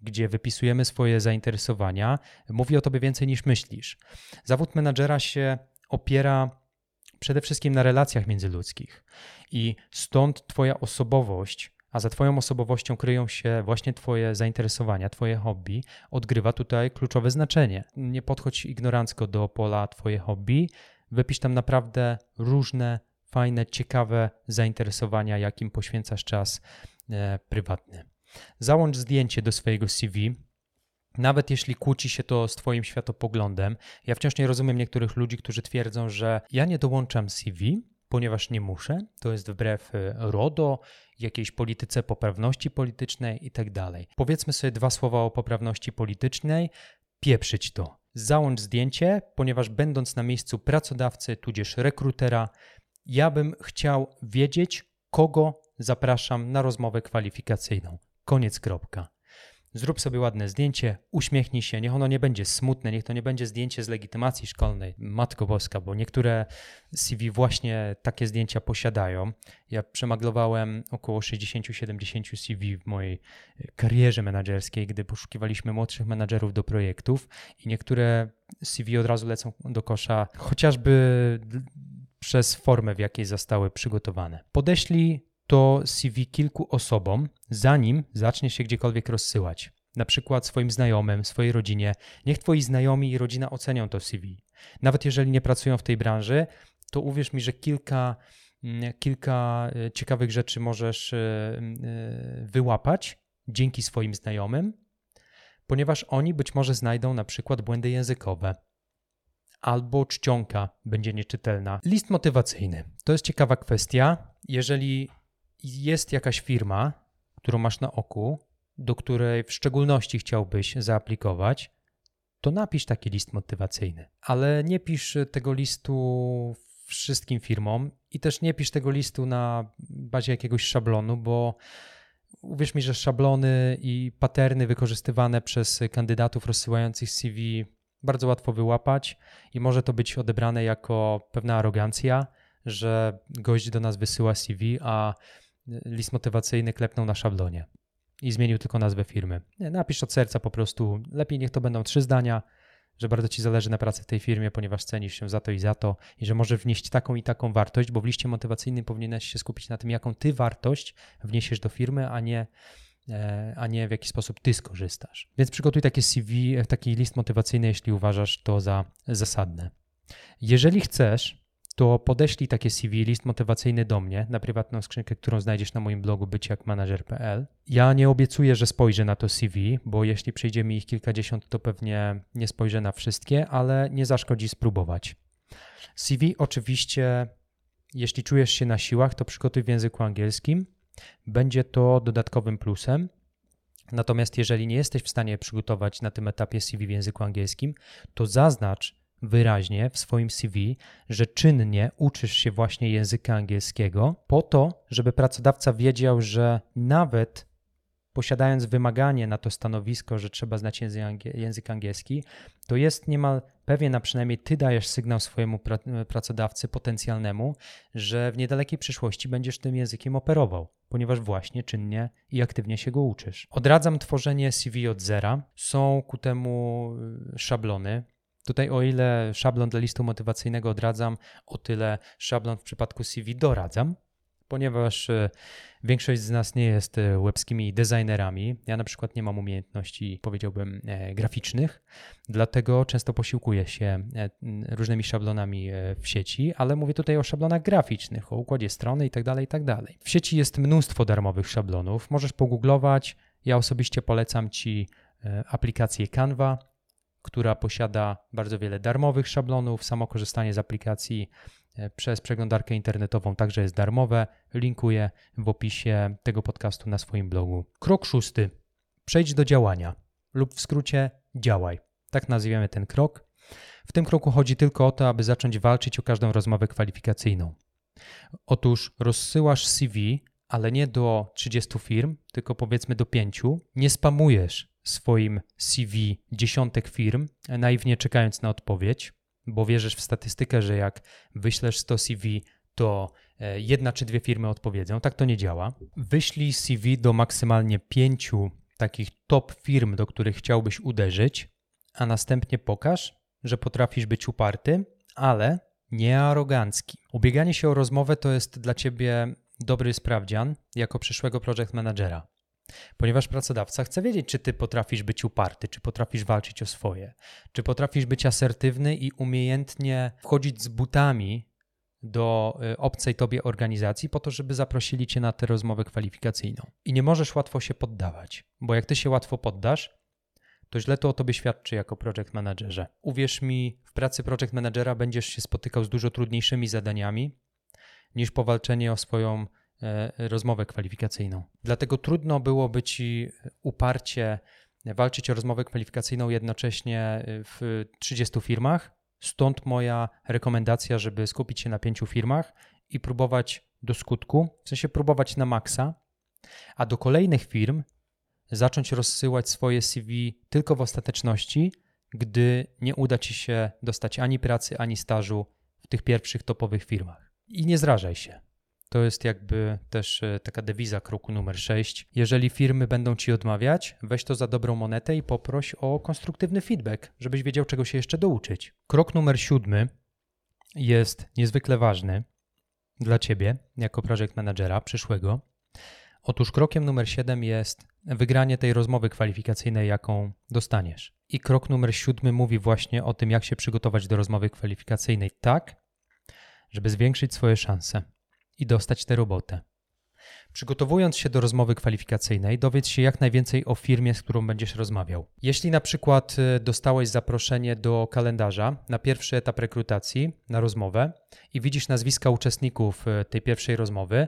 Speaker 1: gdzie wypisujemy swoje zainteresowania, mówi o tobie więcej niż myślisz. Zawód menadżera się opiera przede wszystkim na relacjach międzyludzkich. I stąd Twoja osobowość, a za Twoją osobowością kryją się właśnie Twoje zainteresowania, Twoje hobby, odgrywa tutaj kluczowe znaczenie. Nie podchodź ignorancko do pola Twoje hobby, wypisz tam naprawdę różne, fajne, ciekawe zainteresowania, jakim poświęcasz czas e, prywatny. Załącz zdjęcie do swojego CV, nawet jeśli kłóci się to z Twoim światopoglądem, ja wciąż nie rozumiem niektórych ludzi, którzy twierdzą, że ja nie dołączam CV, ponieważ nie muszę, to jest wbrew e, RODO, jakiejś polityce poprawności politycznej i tak. Powiedzmy sobie dwa słowa o poprawności politycznej, pieprzyć to. Załącz zdjęcie, ponieważ będąc na miejscu pracodawcy, tudzież rekrutera, ja bym chciał wiedzieć, kogo zapraszam na rozmowę kwalifikacyjną. Koniec kropka. Zrób sobie ładne zdjęcie, uśmiechnij się, niech ono nie będzie smutne, niech to nie będzie zdjęcie z legitymacji szkolnej. Matko Boska, bo niektóre CV właśnie takie zdjęcia posiadają. Ja przemaglowałem około 60-70 CV w mojej karierze menedżerskiej, gdy poszukiwaliśmy młodszych menadżerów do projektów i niektóre CV od razu lecą do kosza, chociażby przez formę, w jakiej zostały przygotowane. Podeślij to CV kilku osobom, zanim zacznie się gdziekolwiek rozsyłać. Na przykład swoim znajomym, swojej rodzinie. Niech twoi znajomi i rodzina ocenią to CV. Nawet jeżeli nie pracują w tej branży, to uwierz mi, że kilka, mm, kilka e, ciekawych rzeczy możesz e, e, wyłapać dzięki swoim znajomym, ponieważ oni być może znajdą na przykład błędy językowe, albo czcionka będzie nieczytelna. List motywacyjny. To jest ciekawa kwestia. Jeżeli jest jakaś firma, którą masz na oku, do której w szczególności chciałbyś zaaplikować, to napisz taki list motywacyjny. Ale nie pisz tego listu wszystkim firmom i też nie pisz tego listu na bazie jakiegoś szablonu, bo uwierz mi, że szablony i paterny wykorzystywane przez kandydatów rozsyłających CV bardzo łatwo wyłapać i może to być odebrane jako pewna arogancja że gość do nas wysyła CV, a list motywacyjny klepnął na szablonie i zmienił tylko nazwę firmy. Napisz od serca po prostu, lepiej niech to będą trzy zdania, że bardzo ci zależy na pracy w tej firmie, ponieważ cenisz się za to i za to i że może wnieść taką i taką wartość, bo w liście motywacyjnym powinieneś się skupić na tym, jaką ty wartość wniesiesz do firmy, a nie e, a nie w jaki sposób ty skorzystasz. Więc przygotuj takie CV, taki list motywacyjny, jeśli uważasz to za zasadne. Jeżeli chcesz, to podeślij takie CV, list motywacyjny do mnie na prywatną skrzynkę, którą znajdziesz na moim blogu byciakmanager.pl. Ja nie obiecuję, że spojrzę na to CV, bo jeśli przyjdzie mi ich kilkadziesiąt, to pewnie nie spojrzę na wszystkie, ale nie zaszkodzi spróbować. CV oczywiście, jeśli czujesz się na siłach, to przygotuj w języku angielskim. Będzie to dodatkowym plusem. Natomiast jeżeli nie jesteś w stanie przygotować na tym etapie CV w języku angielskim, to zaznacz wyraźnie w swoim CV, że czynnie uczysz się właśnie języka angielskiego, po to, żeby pracodawca wiedział, że nawet posiadając wymaganie na to stanowisko, że trzeba znać język angielski, to jest niemal pewien, a przynajmniej ty dajesz sygnał swojemu pracodawcy potencjalnemu, że w niedalekiej przyszłości będziesz tym językiem operował, ponieważ właśnie czynnie i aktywnie się go uczysz. Odradzam tworzenie CV od zera. Są ku temu y, szablony, Tutaj o ile szablon dla listu motywacyjnego odradzam, o tyle szablon w przypadku CV doradzam, ponieważ e, większość z nas nie jest e, webskimi designerami. Ja na przykład nie mam umiejętności, powiedziałbym, e, graficznych, dlatego często posiłkuję się różnymi szablonami w sieci, ale mówię tutaj o szablonach graficznych, o układzie strony itd., tak itd. Tak w sieci jest mnóstwo darmowych szablonów, możesz pogooglować. Ja osobiście polecam Ci aplikację Canva, która posiada bardzo wiele darmowych szablonów. Samo korzystanie z aplikacji e, przez przeglądarkę internetową także jest darmowe. Linkuję w opisie tego podcastu na swoim blogu. Krok szósty. Przejdź do działania lub w skrócie działaj. Tak nazwiemy ten krok. W tym kroku chodzi tylko o to, aby zacząć walczyć o każdą rozmowę kwalifikacyjną. Otóż rozsyłasz CV, ale nie do 30 firm, tylko powiedzmy do 5. Nie spamujesz swoim CV dziesiątek firm, naiwnie czekając na odpowiedź, bo wierzysz w statystykę, że jak wyślesz 100 CV, to e, jedna czy dwie firmy odpowiedzą. Tak to nie działa. Wyślij CV do maksymalnie pięciu takich top firm, do których chciałbyś uderzyć, a następnie pokaż, że potrafisz być uparty, ale nie arogancki. Ubieganie się o rozmowę to jest dla ciebie dobry sprawdzian jako przyszłego project managera. Ponieważ pracodawca chce wiedzieć, czy ty potrafisz być uparty, czy potrafisz walczyć o swoje, czy potrafisz być asertywny i umiejętnie wchodzić z butami do y, obcej tobie organizacji po to, żeby zaprosili cię na tę rozmowę kwalifikacyjną. I nie możesz łatwo się poddawać, bo jak ty się łatwo poddasz, to źle to o tobie świadczy jako project managerze. Uwierz mi, w pracy project managera będziesz się spotykał z dużo trudniejszymi zadaniami niż powalczenie o swoją E, rozmowę kwalifikacyjną. Dlatego trudno byłoby ci uparcie walczyć o rozmowę kwalifikacyjną jednocześnie w 30 firmach. Stąd moja rekomendacja, żeby skupić się na pięciu firmach i próbować do skutku, w sensie próbować na maksa, a do kolejnych firm zacząć rozsyłać swoje CV tylko w ostateczności, gdy nie uda ci się dostać ani pracy, ani stażu w tych pierwszych topowych firmach. I nie zrażaj się. To jest jakby też e, taka dewiza kroku numer 6. Jeżeli firmy będą ci odmawiać, weź to za dobrą monetę i poproś o konstruktywny feedback, żebyś wiedział, czego się jeszcze douczyć. Krok numer 7 jest niezwykle ważny dla ciebie, jako project managera przyszłego. Otóż krokiem numer 7 jest wygranie tej rozmowy kwalifikacyjnej, jaką dostaniesz. I krok numer 7 mówi właśnie o tym, jak się przygotować do rozmowy kwalifikacyjnej tak, żeby zwiększyć swoje szanse i dostać tę robotę. Przygotowując się do rozmowy kwalifikacyjnej, dowiedz się jak najwięcej o firmie, z którą będziesz rozmawiał. Jeśli na przykład y, dostałeś zaproszenie do kalendarza na pierwszy etap rekrutacji, na rozmowę i widzisz nazwiska uczestników y, tej pierwszej rozmowy,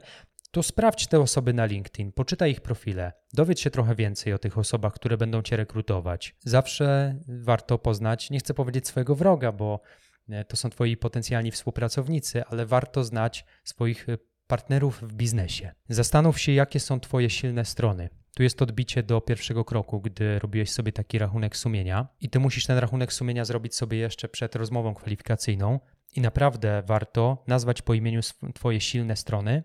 Speaker 1: to sprawdź te osoby na LinkedIn, poczytaj ich profile, dowiedz się trochę więcej o tych osobach, które będą cię rekrutować. Zawsze warto poznać, nie chcę powiedzieć swojego wroga, bo to są twoi potencjalni współpracownicy, ale warto znać swoich e, partnerów w biznesie. Zastanów się, jakie są twoje silne strony. Tu jest odbicie do pierwszego kroku, gdy robiłeś sobie taki rachunek sumienia i ty musisz ten rachunek sumienia zrobić sobie jeszcze przed rozmową kwalifikacyjną i naprawdę warto nazwać po imieniu twoje silne strony,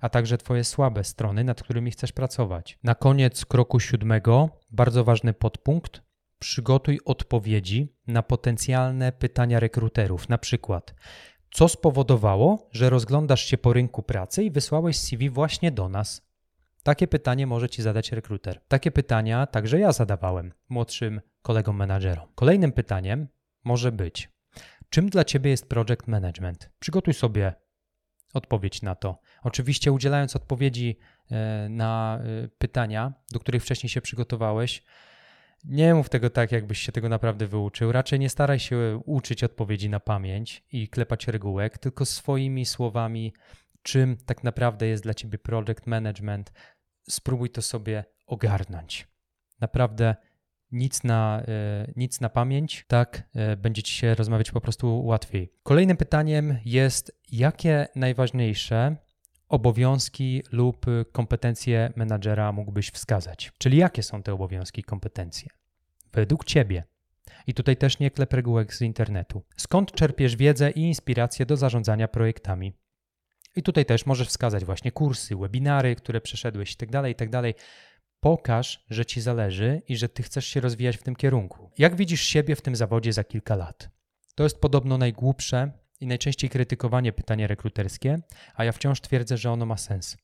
Speaker 1: a także twoje słabe strony, nad którymi chcesz pracować. Na koniec kroku siódmego, bardzo ważny podpunkt, przygotuj odpowiedzi na potencjalne pytania rekruterów. Na przykład, co spowodowało, że rozglądasz się po rynku pracy i wysłałeś CV właśnie do nas? Takie pytanie może ci zadać rekruter. Takie pytania także ja zadawałem młodszym kolegom menadżerom. Kolejnym pytaniem może być: czym dla ciebie jest project management? Przygotuj sobie odpowiedź na to. Oczywiście, udzielając odpowiedzi e, na e, pytania, do których wcześniej się przygotowałeś, nie mów tego tak, jakbyś się tego naprawdę wyuczył. Raczej nie staraj się uczyć odpowiedzi na pamięć i klepać regułek, tylko swoimi słowami, czym tak naprawdę jest dla ciebie project management. Spróbuj to sobie ogarnąć. Naprawdę nic na, e, nic na pamięć, tak e, będzie ci się rozmawiać po prostu łatwiej. Kolejnym pytaniem jest, jakie najważniejsze obowiązki lub kompetencje menadżera mógłbyś wskazać? Czyli jakie są te obowiązki i kompetencje? Według ciebie. I tutaj też nie klep regułek z internetu. Skąd czerpiesz wiedzę i inspirację do zarządzania projektami? I tutaj też możesz wskazać właśnie kursy, webinary, które przeszedłeś itd., tak itd. Tak Pokaż, że ci zależy i że ty chcesz się rozwijać w tym kierunku. Jak widzisz siebie w tym zawodzie za kilka lat? To jest podobno najgłupsze i najczęściej krytykowanie pytanie rekruterskie, a ja wciąż twierdzę, że ono ma sens.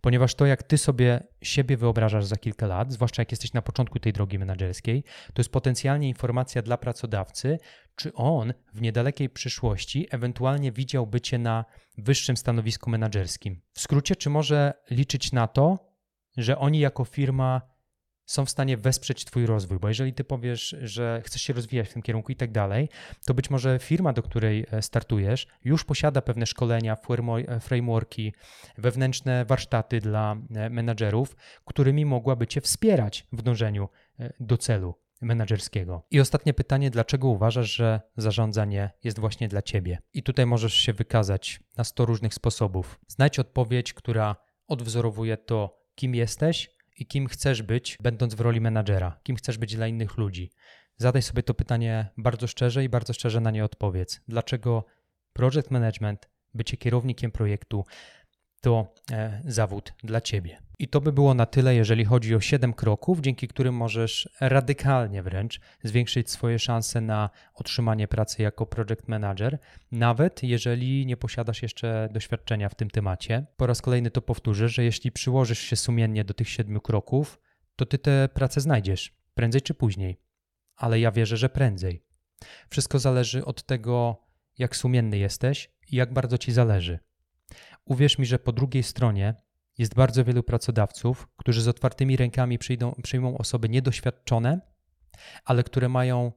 Speaker 1: Ponieważ to, jak ty sobie siebie wyobrażasz za kilka lat, zwłaszcza jak jesteś na początku tej drogi menedżerskiej, to jest potencjalnie informacja dla pracodawcy, czy on w niedalekiej przyszłości ewentualnie widziałby cię na wyższym stanowisku menedżerskim. W skrócie, czy może liczyć na to, że oni jako firma są w stanie wesprzeć Twój rozwój, bo jeżeli Ty powiesz, że chcesz się rozwijać w tym kierunku i tak dalej, to być może firma, do której e, startujesz, już posiada pewne szkolenia, e, frameworki, wewnętrzne warsztaty dla e, menadżerów, którymi mogłaby Cię wspierać w dążeniu do celu menedżerskiego. I ostatnie pytanie, dlaczego uważasz, że zarządzanie jest właśnie dla Ciebie? I tutaj możesz się wykazać na 100 różnych sposobów. Znajdź odpowiedź, która odwzorowuje to, kim jesteś, i kim chcesz być, będąc w roli menadżera, kim chcesz być dla innych ludzi. Zadaj sobie to pytanie bardzo szczerze i bardzo szczerze na nie odpowiedz. Dlaczego project management, bycie kierownikiem projektu, to e, zawód dla ciebie. I to by było na tyle, jeżeli chodzi o 7 kroków, dzięki którym możesz radykalnie wręcz zwiększyć swoje szanse na otrzymanie pracy jako project manager, nawet jeżeli nie posiadasz jeszcze doświadczenia w tym temacie. Po raz kolejny to powtórzę, że jeśli przyłożysz się sumiennie do tych 7 kroków, to ty tę pracę znajdziesz, prędzej czy później. Ale ja wierzę, że prędzej. Wszystko zależy od tego, jak sumienny jesteś i jak bardzo ci zależy. Uwierz mi, że po drugiej stronie jest bardzo wielu pracodawców, którzy z otwartymi rękami przyjdą, przyjmą osoby niedoświadczone, ale które mają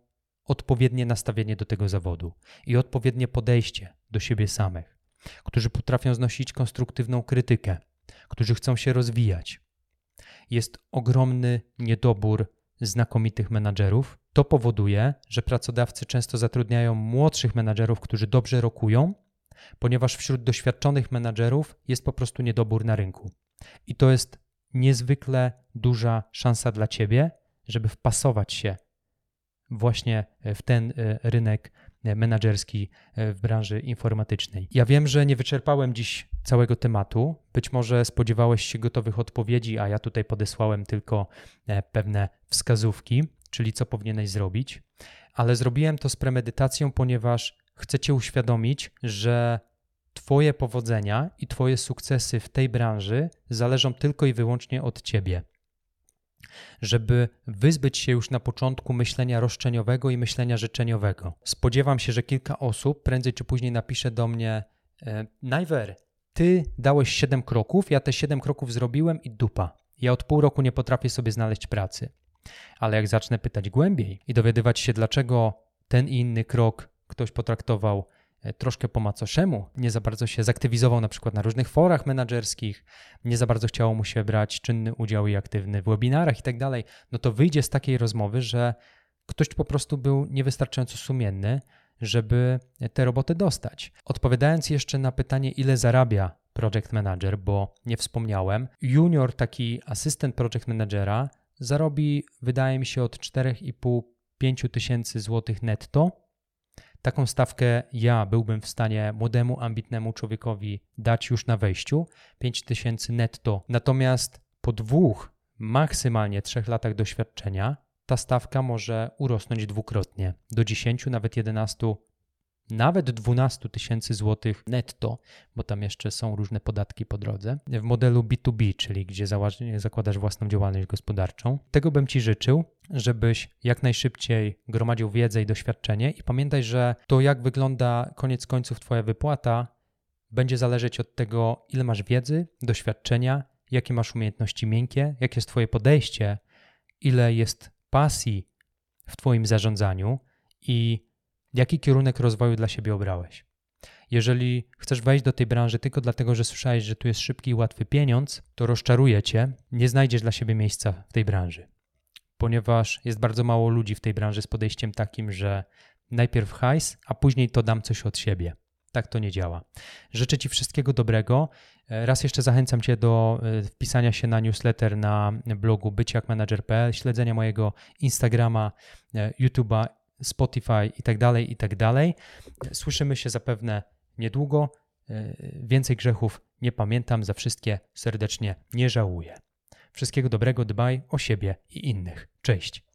Speaker 1: odpowiednie nastawienie do tego zawodu i odpowiednie podejście do siebie samych, którzy potrafią znosić konstruktywną krytykę, którzy chcą się rozwijać. Jest ogromny niedobór znakomitych menadżerów. To powoduje, że pracodawcy często zatrudniają młodszych menadżerów, którzy dobrze rokują, ponieważ wśród doświadczonych menadżerów jest po prostu niedobór na rynku. I to jest niezwykle duża szansa dla ciebie, żeby wpasować się właśnie w ten e, rynek e, menedżerski e, w branży informatycznej. Ja wiem, że nie wyczerpałem dziś całego tematu. Być może spodziewałeś się gotowych odpowiedzi, a ja tutaj podesłałem tylko pewne wskazówki, czyli co powinieneś zrobić. Ale zrobiłem to z premedytacją, ponieważ chcę Cię uświadomić, że Twoje powodzenia i Twoje sukcesy w tej branży zależą tylko i wyłącznie od Ciebie. Żeby wyzbyć się już na początku myślenia roszczeniowego i myślenia życzeniowego. Spodziewam się, że kilka osób prędzej czy później napisze do mnie: e, Najwer, ty dałeś 7 kroków, ja te 7 kroków zrobiłem i dupa. Ja od pół roku nie potrafię sobie znaleźć pracy. Ale jak zacznę pytać głębiej i dowiadywać się, dlaczego ten i inny krok ktoś potraktował e, troszkę po macoszemu, nie za bardzo się zaktywizował na przykład na różnych forach menedżerskich, nie za bardzo chciało mu się brać czynny udział i aktywny w webinarach i tak dalej, no to wyjdzie z takiej rozmowy, że ktoś po prostu był niewystarczająco sumienny, żeby te roboty dostać. Odpowiadając jeszcze na pytanie, ile zarabia project manager, bo nie wspomniałem. Junior, taki asystent project managera, zarobi, wydaje mi się, od 4,5-5 tysięcy złotych netto. Taką stawkę ja byłbym w stanie młodemu, ambitnemu człowiekowi dać już na wejściu 5 tysięcy netto. Natomiast po dwóch, maksymalnie trzech latach doświadczenia, ta stawka może urosnąć dwukrotnie do 10, nawet 11 nawet 12 tysięcy złotych netto, bo tam jeszcze są różne podatki po drodze, w modelu B2B, czyli gdzie zakładasz własną działalność gospodarczą. Tego bym Ci życzył, żebyś jak najszybciej gromadził wiedzę i doświadczenie i pamiętaj, że to jak wygląda koniec końców Twoja wypłata będzie zależeć od tego, ile masz wiedzy, doświadczenia, jakie masz umiejętności miękkie, jakie jest Twoje podejście, ile jest pasji w Twoim zarządzaniu i Jaki kierunek rozwoju dla siebie obrałeś? Jeżeli chcesz wejść do tej branży tylko dlatego, że słyszałeś, że tu jest szybki i łatwy pieniądz, to rozczaruję cię, nie znajdziesz dla siebie miejsca w tej branży. Ponieważ jest bardzo mało ludzi w tej branży z podejściem takim, że najpierw hajs, a później to dam coś od siebie. Tak to nie działa. Życzę Ci wszystkiego dobrego. Raz jeszcze zachęcam Cię do e, wpisania się na newsletter na blogu byciakmanager.pl, śledzenia mojego Instagrama, e, YouTube'a Spotify i tak dalej, i tak. Słyszymy się zapewne niedługo. E, więcej grzechów nie pamiętam, za wszystkie serdecznie nie żałuję. Wszystkiego dobrego, dbaj o siebie i innych. Cześć.